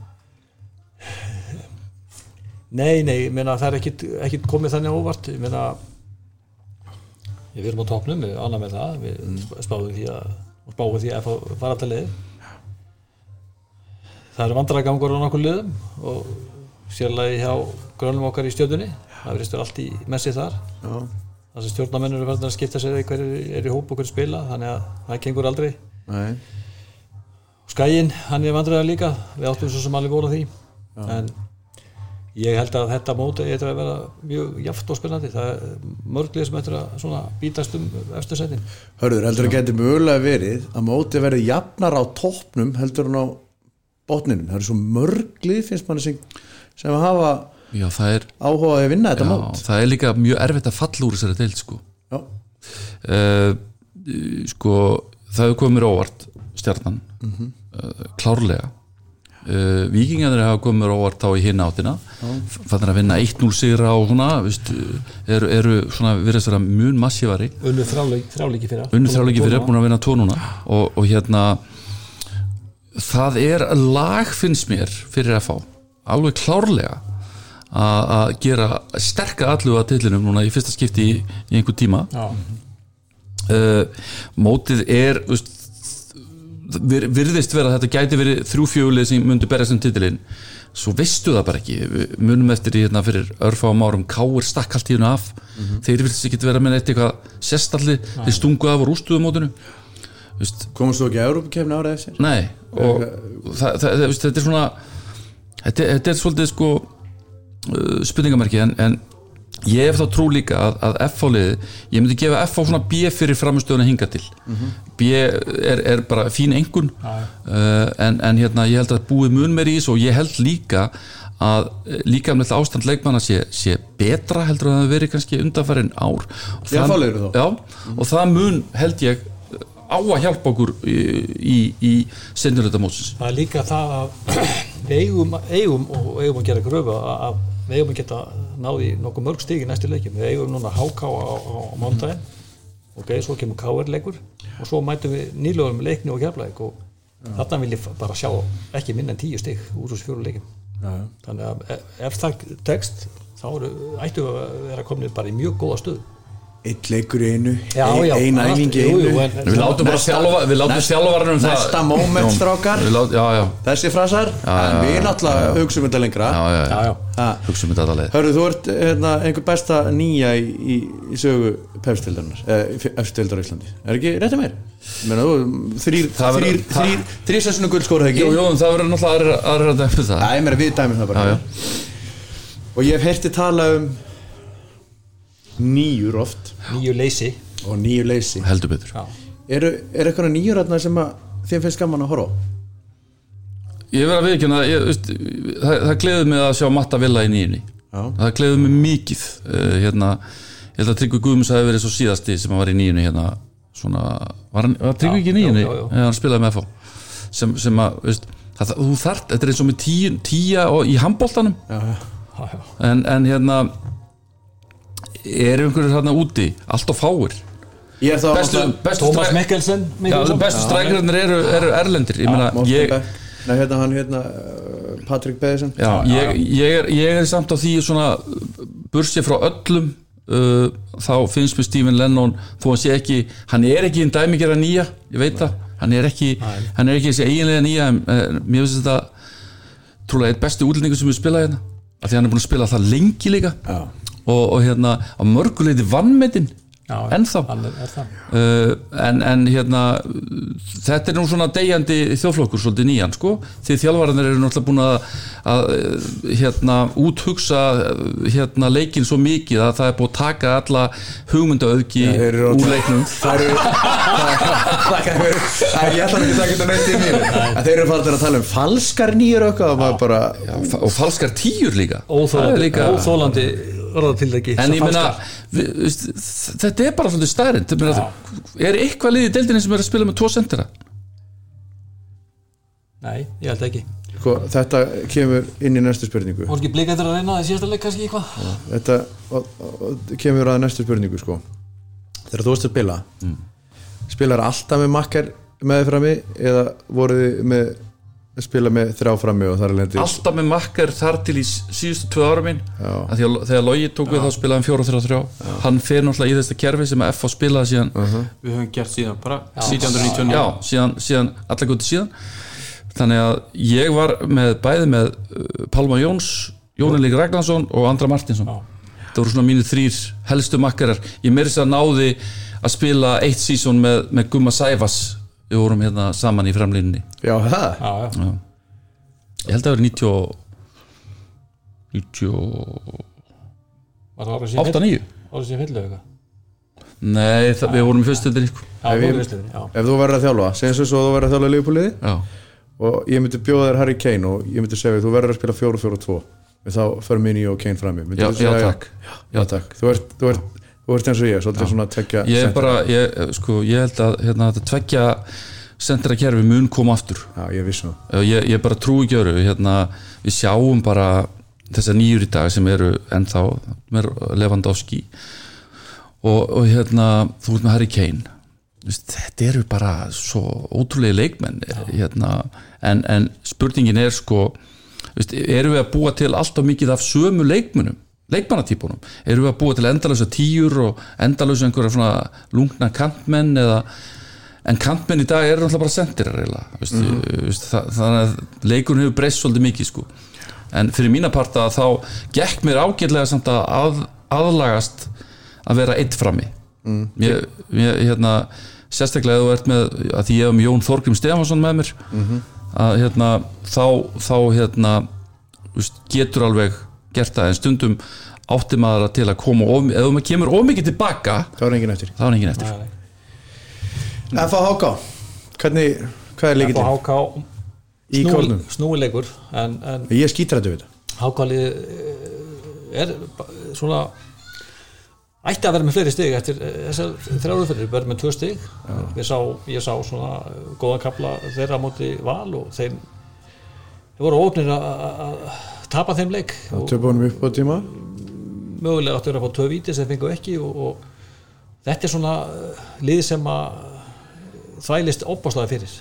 Nei, nei, meina það er ekkit komið þannig á óvart. Ég meina við erum á topnum, við ánum með það. Við spáðum því að spáðum því að fara til leið. Það eru vandræðgangur á nokkur liðum og sérlega hjá grönum okkar í stjöldunni það verðist allt í messi þar. Já, þar sem stjórnarmennur eru farin að skipta sér hver er í hóp og hver spila þannig að það gengur aldrei. Nei. Skæin, hann er vandræðar líka. Við áttum svo sem alveg voru því. En ég held að þetta móti eitthvað að vera mjög jaft og spennandi. Það er mörglið sem eitthvað að svona bítast um eftir setin Hörður, heldur að geti mögulega verið að móti verði jafnar á toppnum heldur en á botninum? Það eru svo mörglið finnst manni sem, sem hafa Já, það er, áhuga að vinna þetta já, mót. það er líka mjög erfitt að falla úr þessari deild sko. Já, uh, sko það hefur komið mér óvart stjarnan. Mhm. uh, klárlega uh, vikingarnir hafa komið mér á í hinn áttina. Fannir að vinna 1-0 sigra og svona veist, eru, eru svona virðast vera mun massívari unnu þráleiki fyrir. Unni þrjáleiki fyrir búin að vinna tvo núna. Og, og hérna það er lag finnst mér fyrir FH alveg klárlega að að gera sterka allu að tillinum núna í fyrsta skipti í, í einhver tíma. Uh, mótið er veist, vir, virðist vera að þetta gæti verið þrjúfjölið sem myndi berjast um titilinn. Svo veistu það bara ekki. Við munum eftir í hérna fyrir örfáum árum. Káir stakk allt í hérna af. Þeir virðist ekki vera með eitthvað sérstalli þeir stungu af og rústuðu veist, komast þú ekki að Európa-kefni árið eftir? nei. Og það, það, það, þetta er svona þetta, þetta er svolítið sko uh, spurningamerki en, en ég hef þá trú líka að, að F-fáliði, ég myndi gefa F-fá svona B fyrir framistöðuna hinga til. B er, er bara fín engun uh, en, en hérna ég held að búið mun meir í þessu og ég held líka að líka með ástand leikmanna sé, sé betra heldur að það verið kannski undanfærin ár. Og það- F-liðinu þá? Já, og það mun held ég á að hjálpa okkur í, í, í sendurleita mótsins. Það er líka það að við eigum, eigum og eigum að gera gröfu að, að við eigum að geta náði nokkuð mörg stig í næstu leikjum. Við eigum núna HK á, á, á mándaginn ok, svo kemur KR leikur og svo mætum við nýlögum leikni og keflæk og þarna vil ég bara sjá ekki minna en tíu stig úr þessu fjóru leikim þannig að e- ef það tekst þá eru, ættu að vera komin bara í mjög góða stöð eitt leikur í einu Já, ein, já, ein æfing í einu jú, en- Við látum bara þjálfa Við látum þjálfarinn um það næsta moment, strákar. Já, þessi frasar, en við náttúrulega hugsaum þetta lengra já, já, Já, já. já. Ha. Hugsa um þetta alla leið Hörru, þú ert hérna, einhver besta nýja í, í, í sögu pefstildarinnar efstildar á Íslandi, er ekki réttið mér? Meina, þú, þrýr Það þrýr, þrýr, þrýr sessinu guldskóra ekki? Jú, jú, það verður náttúrulega aðra aðra að dæmi það Æ, mér við dæmum það bara Já, já. og ég hef heyrti tala um nýjur oft nýju leysi og nýju leysi Heldur betur Já. eru, er eitthvað nýjur þarna sem að þið finnst gaman að horfa á? Ég verð að viðkjöna það, það gleður mig að sjá Matta Villa í nýjunni Já. Það gleður mig mikið uh, hérna, Ég held að Tryggvi Guðmunds hafi verið svo síðasti sem var í nýjunni hérna, svona, var, var Tryggvi ekki í nýjunni? hann spilaði með FH sem, sem að, veist, það, þú þart þetta er eins og með tíja og í handbóltanum Já, já. Já, já. en, en hérna eru einhverjir hérna úti? Allt og fáir. Ég er þá bestu, bestu, Thomas Mikkelsen já, bestu strækjarinnir eru, eru erlendir. Ég meina, ég, Nei, hérna hann hérna uh, Patrik Beðisen Já, ég, ég, er, ég er samt á því svona bursið frá öllum uh, þá finnst mér Stephen Lennon þó hann sé ekki, hann er ekki einn dæmigjara nýja, ég veit það. Hann er ekki, hann er ekki þessi eiginlega nýja en uh, mér finnst þetta trúlega eitt besti útlendingur sem við spila hérna af því hann er búin að spila það lengi líka Já. og, og hérna á mörguleiti vannmetinn Já, er það. Uh, en, en hérna þetta er nú svona degjandi þjóðflokkur svolítið nýjan sko. Því þjálfararnir eru náttúrulega búin að, að uh, hérna úthugsa uh, hérna leikin svo mikið að það er búin að taka alla hugmyndaauðgi Þeir eru úr leiknum. Það eru Það er- Ég ætla ekki að taka þetta neitt í mér En Þeir eru farin að tala um falskar nýjur og bara Já, og falskar tíur líka. Það er óþólandi, orðatildegi en ég meina þetta er bara svolítið stærinn er eitthvað liðið í deildinni sem er að spila með tvo sendera nei, ég held ekki. Sko, Þetta kemur inn í næstu spurningu. Voru ekki blikættur að reyna í síðasta leik kannski eitthvað? Þetta og, og, kemur að næstu spurningu sko. Þegar þú varst að spila mm. Spilar alltaf með makkar með þið frammi eða voruð þið með spila með þrjá frammi og þar er lendi alltaf með makkar þar til í síðustu tvö ára að þegar Logi tók við þá spilaði hann 4-3-3 hann fer náttúrulega í þetta kerfi sem að FH spilaði síðan Við höfum gert síðan bara 1799 já, síðan, síðan allar góti síðan. Þannig að ég var með bæði með uh, Pálma Jóns Jónilík Ragnarsson og Andra Martinsson. Það voru svona mínir þrýr helstu makkarar ég meiri sér að náði að spila eitt sísón með, með Gumma Sæfas við vorum hérna saman í fremlínunni Já, það já, já. ég held að það verið 90 og- 98 var það árið sem fyll- 9 árið sem fyllu eitthvað? Nei, það, við vorum í fyrstöldinni sko. já, Ef Ef þú verður að þjálfa, segjum svo svo að þú verður að þjálfa liðbúliði Já, og ég myndi bjóða þér Harry Kane og ég myndi segja þú verður að spila 4-4-2 og þá fyrir minni og Kane frammi. Myndirðu já, já segja- takk. Já, takk, þú ert, þú ert eins og ég, svolítið svona tekja Ég er bara, ég, sko, ég held að hérna, þetta tveggja sendra kerfi mun koma aftur. Já, ég vissum það. Ég, ég bara trú ekki öru hérna, við sjáum bara þessar nýjur í dag sem eru ennþá með Lewandowski og, og hérna þú ert með Harry Kane. Vist, þetta eru bara svo ótrúlega leikmenn hérna, en, en spurningin er sko Vist, eru við að búa til alltaf mikið af sömu leikmennum leikmannatýpunum, eru við að búa til endalösa tíur og endalösa einhverja svona lungna kantmenn eða en kantmenn í dag eru náttúrulega bara veist, veist, það, þannig að leikurinn hefur breyst svolítið mikið sko. en fyrir mína parta þá gekk mér ágætlega samt að, að aðlagast að vera eitt frammi mm. mér, mér, hérna, sérstaklega þú ert með að því ég hef um Jón Þorgrim Stefansson með mér að hérna þá, þá hérna veist, getur alveg gert það en stundum átti maður að til að koma of, ef maður kemur ómikið tilbaka Það var engin eftir þá er engin eftir. FHK, hvernig, hvað er Upp á leikillin? HK Í kórnum? snúilegur en, en Ég skýtur þetta við HK er ba- svona ætti að vera með fleiri stig eftir eh, þessar þrjáru fyrir, verður með tvö stig ég sá, ég sá svona eh, góðan kapla þeirra á móti val og þeir, þeir voru óknir að að tapa þeim leik Töpunum upp á tíma mögulega áttu þeir að fá tvö víti sem fengu ekki og, og þetta er svona eh, lið sem að þvælist opbáslega fyrir.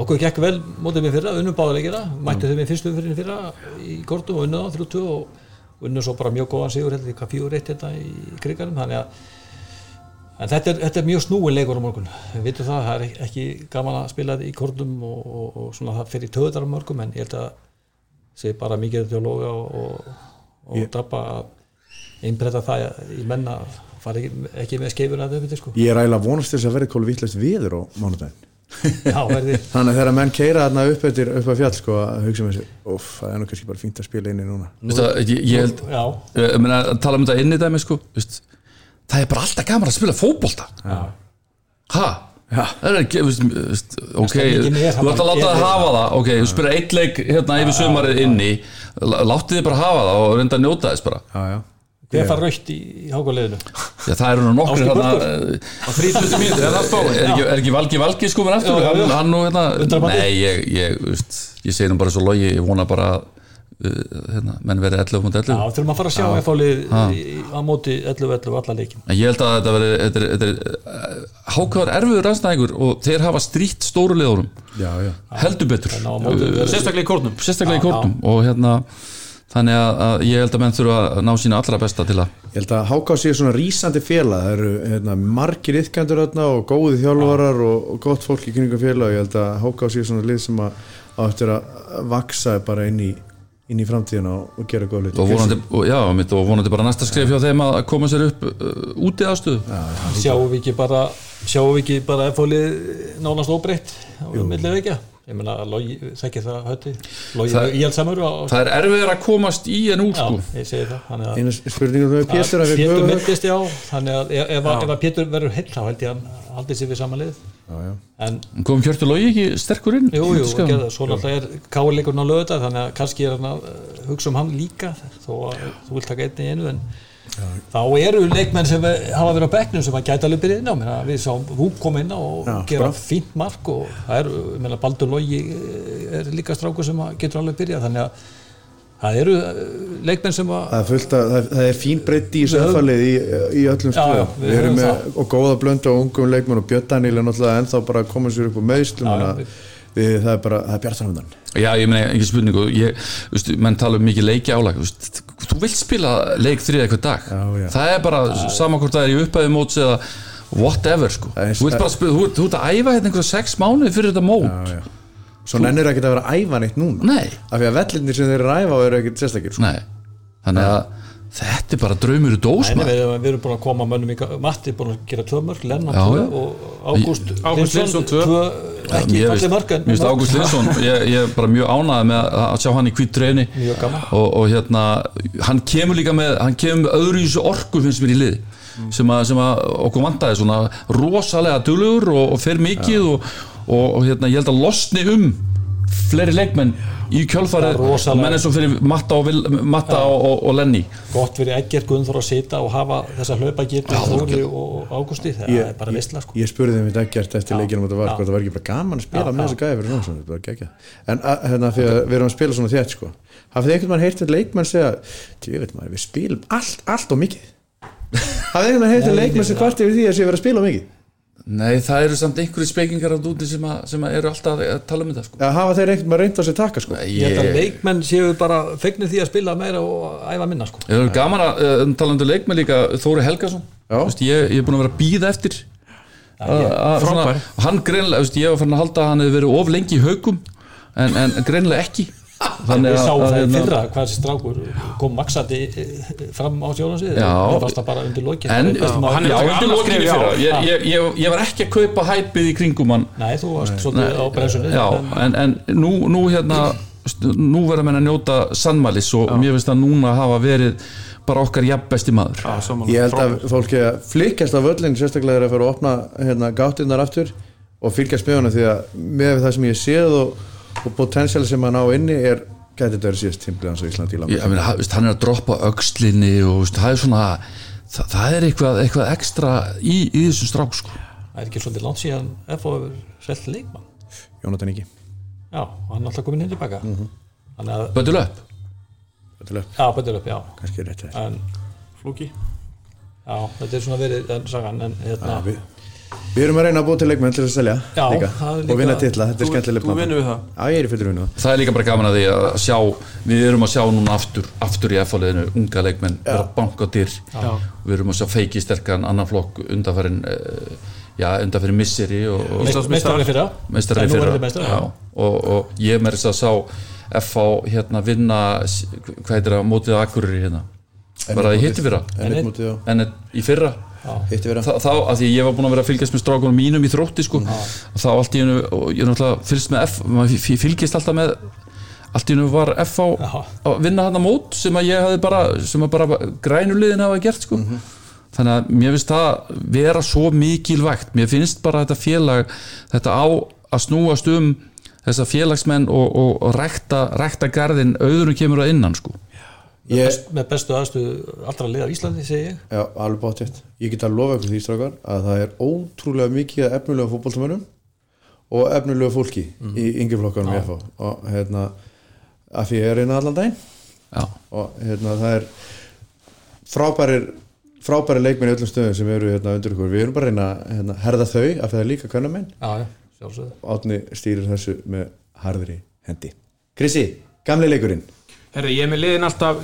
Okkur gekk vel mótið með fyrra, unnum báðuleikina mættu þau með fyrstu umfyrir fyrra í kortum og unnu þá 3-2 og, unnu svo bara mjög góðan sigur heldur hvað fjóður eitt þetta í kriganum þannig að en þetta er, þetta er mjög snúin leikur á morgun. Við vitum það, það er ekki gaman að spila þetta í kornum og, og, og svona það fyrir töðar á morgum en ég held að sé bara mikið til að loga og, og, og Ég- drapa að einbreyta það í menna fara ekki, ekki með skeifur að þau sko. Ég er ægilega vonast þess að verði kólu vittlust viður á mánudaginn. Já, verði. Þannig að þegar menn keira þarna upp eftir upp að fjall sko að hugsa með sér Óf, það er nú kannski bara fínt að spila inni núna. Veistu það, ég, ég held já, ég meina, að tala um þetta inni dæmi sko, veist, það er bara alltaf gaman að spila fótbolta. Ha? Það er ekki, ok þú ert að láta það hafa það. Ok, þú spila eitt leik hérna yfir sumarið inni. Láttu þið bara hafa það og reynda að njóta þess bara. Hver far raukt í, hákuleðinu Já, það eru nú nokkur hérna eh, á 30 mínútur, er er ekki, er ekki Valgi Valgi sko með aftur hérna nei, ég, ég, veist, ég segi nú bara svo logi ég vona bara að, hérna, menn verið 11 mot 11 já, þurfum að fara að sjá F-álið á móti 11-11 allar leikin En ég held að þetta veri þetta er, þetta er, hákáður erfiður rannstæðingur og þeir hafa strýtt stóru já heldur betur. Sérstaklega í kórnum. Sérstaklega í kórtum og hérna þannig að, að ég held að menn þurfa að ná sína allra besta til að Ég held að Háká sé svona rísandi félag. Það eru hérna, margir ytkendur þarna og góði þjálfarar og, og gott fólk í kringum félag ég held að Háká sé svona lið sem að á eftir að vaksa bara inn í inn í framtíðina og, og gera góð hluti. Og vonandi, og, já, mitt, og vonandi bara næsta skrif hjá þeim að koma sér upp uh, úti aðstöðu. Sjáum við ekki bara sjáum við ekki bara F-álið nánast óbreytt á millið vekja ég meina að logi, þekki það hötti? Logi Það- í alls samur og það er erfiður að komast í en já, sko. ég segi það þannig að einu spurningum með Pétur Pétur myndist já þannig að ef, ef, ef að Pétur verður heill þá held ég að hann haldið sér við saman lið. Já, já. en kom Hjörtur Logi ekki sterkur inn? Jú, jú, Skal- gerða, svo náttúrulega er káleikurinn á lögudag þannig að kannski er hann að uh, hugsa um hann líka þó að þú vilt taka einni í einu en þá eru leikmenn sem hafa verið á bekknum sem að gæta alveg byrja inn á Meina, við sáum Húk kom inn á og Já, gera bra. fínt mark og það er, ég meina, Baldur Logi er líka strákur sem að getur alveg byrja þannig að það eru uh, leikmenn sem að Það er, fullt að, það, er, fín breytt í þessu öðfallið í, í öllum Já, já, stöðum. við við erum með það. og góða blöndu og ungum leikmenn og Björn Daniel er náttúrulega ennþá bara að koma sér upp á meðslum Já, já, þannig að við, það er bara, það er bjartanundan Já, ég meina, ekki spurningu ég, veist, menn tala um mikið leiki álag veist, þú vilt spila leik þrið eitthvað dag Já, já. það er bara saman hvort það er í upphæði móts eða whatever sko. Það er- þú vilt bara spila, þú, þú ert að æfa hérna einhverja sex mánuði fyrir þetta mót já. Svo nennir ekki að vera að æfa neitt núna Nei, af því að vellinir sem þeir eru að æfa eru ekkert sérstakir sko. þannig að þetta er bara draumur í Nei, dósma við, við erum búin að koma mönnum í Matti er búin að gera tvö mörg, Lennon Já, tvö og Ágúst Ágúst Lindsson tvö. ekki fallið finnst- mörg en mér finnst. Ágúst Lindsson ég, ég er bara mjög ánægð með að að sjá hann í Mjög gaman. og, og hérna hann kemur líka með hann kemur með öðru í þessu orku finnst mér í liði sem, að, sem að okkur vantaði svona rosalega duglegur og, og fer mikið og, og, og hérna ég held að losni um fleiri leikmenn í kjölfarið. Það menn eins og fyrir Matta og, Vil- Matta og, og, og Lenny. Gott fyrir Egger Gunnþór að sita og hafa þessa hlaupa getur Þóri og Ágústi það Ég- er bara veistla sko. ég spurði þeim þetta ekkert eftir leikinum þetta var, já. hvort það var ekki bara gaman að spila Já, með já. þessu gæði fyrir svona, þetta var geggjað. En að, hérna, fyrir að við erum að spila svona þétt sko. hafið þið einhvern veginn heyrt við leikmenn segja veit maður, við spilum allt, allt og mikið. Hafið þið einhvern veginn við Nei, leikmenn sem kvart yfir því að sé verið að spila mikið Nei, það eru samt einhverju spekingar á dúti sem, að, sem að eru alltaf að tala um þetta sko. eða hafa þeir einhvern veginn reynd á sér taka sko. ég held að leikmenn séu bara fegnir því að spila meira og æfa minna sko Það er gaman að uh, talandu leikmenn líka Þóri Helgason Já. Vist, ég, ég er búin að vera að býða eftir að- að svona- Frábær. Hann greinlega, veist, ég var fann að halda að hann hefði verið of lengi í haugum en, en greinlega ekki Þannig við sáum það í hérna- fyrra hvað þessi strákur kom maksandi eh, fram á sjónansvið Já. það fannst það bara undir Það já, já, já. fyrra. ég, ég, ég, ég var ekki að kaupa hæpið í kringum hann. Nei þú varst svolítið á bremsunni Já, en, en nú, nú hérna nú verða menn að njóta sannmælis og mér finnst að núna hafa verið bara okkar jafn besti maður. Já, ég held að Frábær. fólk er að flikast af völlin sérstaklega er að fara að opna hérna, gáttinnar aftur og fylgjast með hana því að með það sem ég séð og, og potensial sem hann á inni er gæti þetta verið síðast tímlið hans á Íslandi í ég meina, hann er að droppa öxlinni og veist, það er svona það, það er eitthvað, eitthvað ekstra í, í þessum strák sko. það er ekki svolítið langt síðan FO hefur selt leikmann. Jónatan Ingi. Já, hann er alltaf komin inn þannig að, Bödul upp Þetta er já, upp, já. Kannski rétt en Flóki. Já, þetta er svona verið en, sagan, en hérna, við, Við erum að reyna að búa til leikmenn til að selja Já, líka, það er og líka- vinna titla, þetta er skemmtileg þú vinnur við það? Já, ég er í fyrir vinnu það. Er líka bara gaman að því að sjá við erum að sjá núna aftur, aftur í F-fáliðinu unga leikmenn vera að banka á dyr. Við erum að sjá feiki sterkan annan flokk undanfærin uh, já, undanfærin misseri og, og meistarinn fyrra. Nú fyrra. já, og, og ég með þess að sá FH hérna vinna hvað heitir það, mótið Akureyri hérna. Bara í hitti fyrra En í fyrra Þa, þá, að því ég var búin að vera að fylgjast með strákunum mínum í þrótti sko, og þá allt í hennu og ég er náttúrulega fylgst með F maður f- fylgist alltaf með allt í hennu var F á Já. að vinna hann mót sem að ég hafði bara bara grænuliðin hafa gert sko. þannig að mér finnst það vera svo mikilvægt, mér finnst bara þetta félag, þetta á að snúast um þessa félagsmenn og, og, og rekta, rekta garðin auðurum kemur að innan sko. Ég, Best, með bestu aðstu allra liða á Íslandi segi ég. Já, alveg báttjætt Ég get að lofa ykkur því strákar að það er ótrúlega mikið af efnulega fótboltamönnum og efnulega fólki í yngri flokkanum í FH og hérna að því ég er reyna allan daginn. Já, og hérna það er frábærir frábæri leikmenn í öllum stöðum sem eru hérna undir ykkur við erum bara reyna að hérna, herða þau af því það er líka kannamenn Átni stýrir þessu með harðri hendi. Krissi, gamli leikurinn Herri, ég er með liðin alltaf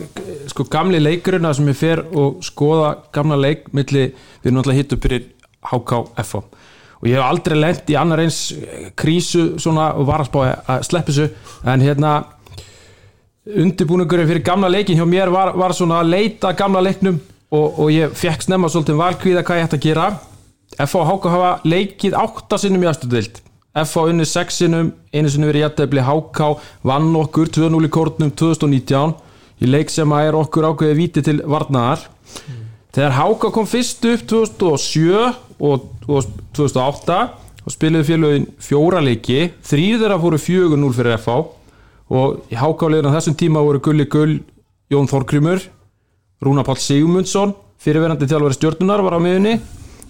sko gamli leikurinn að sem ég fer og skoða gamla leik milli, við erum alltaf hitt upp fyrir HK FH og ég hef aldrei lent í annar eins krísu svona og var að spá að sleppa þessu. En hérna undirbúningurinn fyrir gamla leikin hjá mér var, var svona að leita gamla leiknum og, og ég fekk snemma svolítið valkvíða hvað ég ætti að gera. FH og HK hafa leikið átta sinnum í aðstöðvild FH unni sexinum, einu sinni verið jættefli HK vann okkur 2-0 í kórnum 2019 í leik sem að er okkur ákveðið víti til varnaðar. Þegar HK kom fyrst upp 2007 og, og 2008 og spiluðu félögin fjóra leiki þrýr þeirra fóru 4-0 fyrir FH og í HK-liðin á þessum tíma voru Gulli Gull, Jón Þorkrymur Rúna Páll Sigmundsson fyrirverandi þjálfari stjórnunar var á miðunni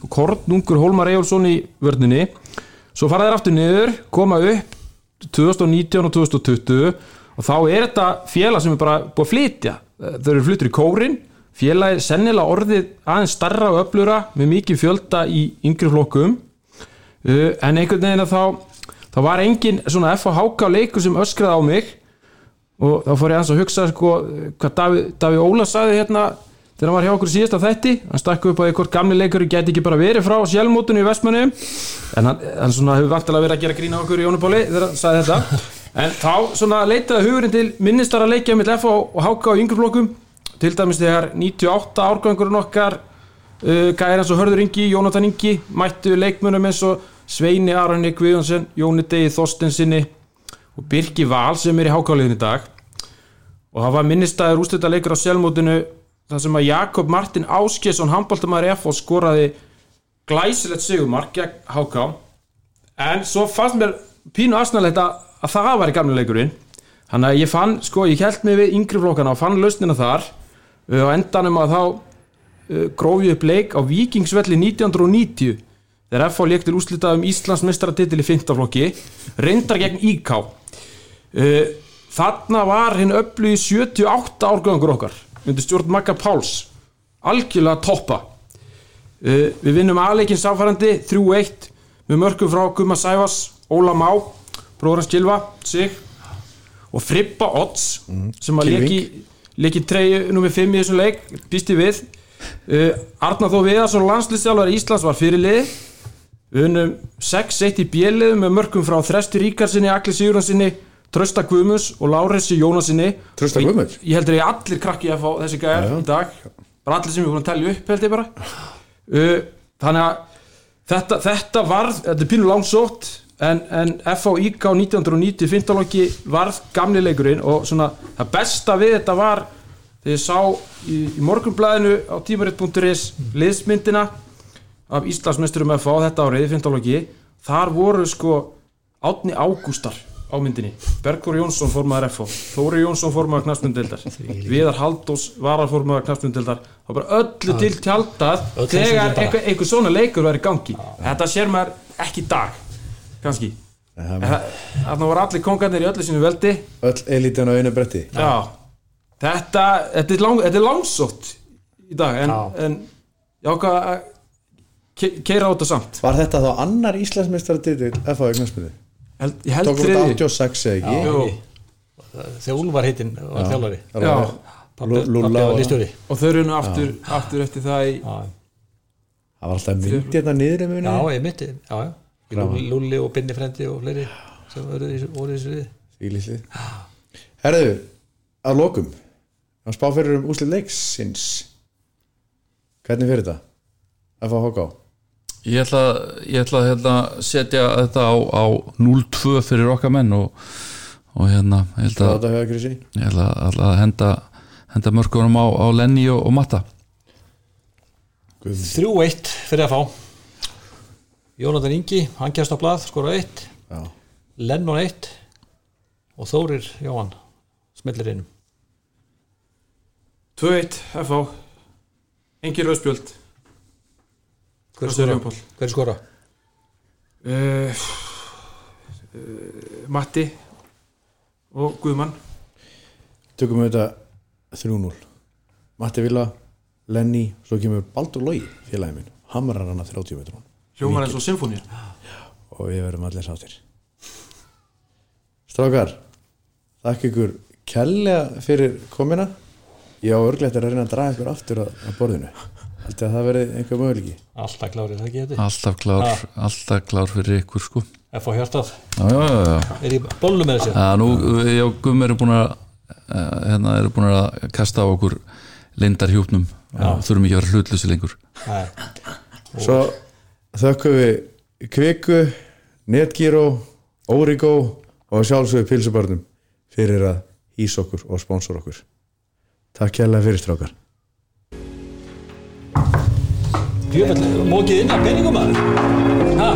og Kornungur Hólmar Eyjálsson í vörninni svo fara þeir aftur niður koma upp 2019 og 2020 og þá er þetta félag sem er bara búið að flytja. Þau eru fluttur í kórin. Félagi sennilega orðið aðeins starra og öflura með mikið fjölda í yngri flokkum. Uh, en einhvern veginn að þá þá var engin svona FHK leikur sem öskraði á mig og þá fór ég aðeins að hugsa sko, hvað Daví Óla sagði hérna þegar hann var hjá okkur í síðasta þætti hann stakk upp á því hvort gamli leikari geti ekki bara verið frá sjálfmótunni í Vestmanni en hann, hann svona hefur vantilega verið að gera grína okkur í Jónubóli þegar hann sagði þetta. En þá svona leitaði hugurinn til minnistara leikja mitt FH og HK í yngreflokkum til dæmis þegar 98 árgangurinn okkar uh, gæðir eins og Hörður Ingi, Jónatan Ingi mættu leikmönum eins og Sveini Aronni Guðjónsson, Jóni Degi Þorstensinni og Birki Val sem er í hákáliðin í dag. Og það var minnistæður úrstölda leikur á sjálfmótinu þar sem að Jakob Martin Áskjesson handbóltamæður F og skoraði glæsilegt sigumark gegn HK en svo fannst mér pínu aðsnæðilegt að, að það var í gamla leikurinn. Þannig að ég fann, sko, ég held mig við yngri flokkana og fann lausnina þar. Og endanum að þá uh, gróf ég upp leik á Víkingsvelli 1990 þegar FH leik til úslitað um Íslands mestratitil í 15 flokki reyndar gegn IK uh, þarna var hinn öflugi 78 árgangur okkar undir stjórn Magga Páls algjörlega toppa? Uh, við vinnum aðleikin sáfærandi 3-1 með mörgum frá Guma Sæfas Óla Má, bróðurins Gilva Sig og Frippa Odds sem að leki treyju nummer 5 í þessum leik býsti við. Uh, Arnar Þó Viðarsson landslýstjálfari Íslands var fyrirlið við unnum 6-1 í bjeliðum með mörgum frá Þresti Ríkarsinni, Akli Sigurðansinni Trösta Guðmus og Lárensi Jónasinni Trausta Og ég-? Ég heldur ég allir krakki að fá þessi gæjar í dag. Bara allir sem ég búin að telja upp held ég bara. Uh, þannig að þetta, þetta var, þetta er pínu langsótt en, en FHIK á 1990 fintalóki varð gamli leikurinn og svona það besta við þetta var þegar ég sá í, í morgunblæðinu á tímaritt.is liðsmyndina af Íslandsmeisturum FH þetta árið í fintalóki þar voru sko Átni Ágústar á myndinni. Bergur Jónsson formaður FH Þóri Jónsson formaður knastmyndeldar Viðar Haldós varar-formaður knastmyndeldar það var bara öllu til tjaldað þegar einhver, einhver svona leikur í gangi. Þetta sér maður ekki dag kannski. Þarna voru allir kongarnir í öllu sínu veldi. Öll elitin á einu bretti. Já. Þetta, þetta, er, lang, þetta er langsótt í dag en, en ég ákvað að ke keira á þetta samt. Var þetta þá annar Íslandsmeistaratitil FH Egnarsmiði? Held, Ég held Tók þetta þriði 86 eða ekki? Þegar Úlfar heitinn var þjálfari. Var og- þau eru nú aftur, aftur eftir það í Það var alltaf myndi hérna niður um já, ég myndi Lúlli og Binni Frendi og fleiri sem voru í þessu við Herðu, að lokum að spá fyrir um úslið leiksins. Hvernig fyrir þetta? FH HK Ég ætla, ég ætla hérna, setja þetta á, á 0-2 fyrir okkar menn og, og hérna ég Krissi ég ætla, ætla að henda, henda mörkunum á, á Lenny og, og Matta. 3-1 fyrir að fá. Jónatan Ingi, hann kjast á blað skora 1, Já. Lennon 1 og Þórir Jóhann smellir innum 2-1 FH Engin rauðspjöld hver segir skora? Uh, uh, Matti og Guðmann. Tökum við þetta 3-0 Matti Villa, Lenny Svo kemur Baldur Lógi, félagi minn. Hamrar hann að 30 metrún Hljómar eins og symfónía Og við verðum allir sáttir. Strákar Þakk ykkur kærlega fyrir komina Ég á örgleitt að reyna að draga ykkur aftur að borðinu Haldið að það verði einhver möguleiki. Alltaf klárið, það ekki þetta alltaf klár, alltaf klár fyrir ykkur sko. F á hjartað, Já, já, já, já. er í bollu með þessu? Já, nú, ég og Gummi eru búin að eh, hérna eru búin að kasta á okkur lindar hjúpnum og þurfum ekki að vera hlutlusi lengur. Nei. Svo þökkum við Kviku, Netgyro Origo og sjálfsögðu pilsubörnum fyrir að hýsa okkur og sponsor okkur. Takk kærlega fyrir strákar Jöfnveld, mókið inn að peningum maður. Ha,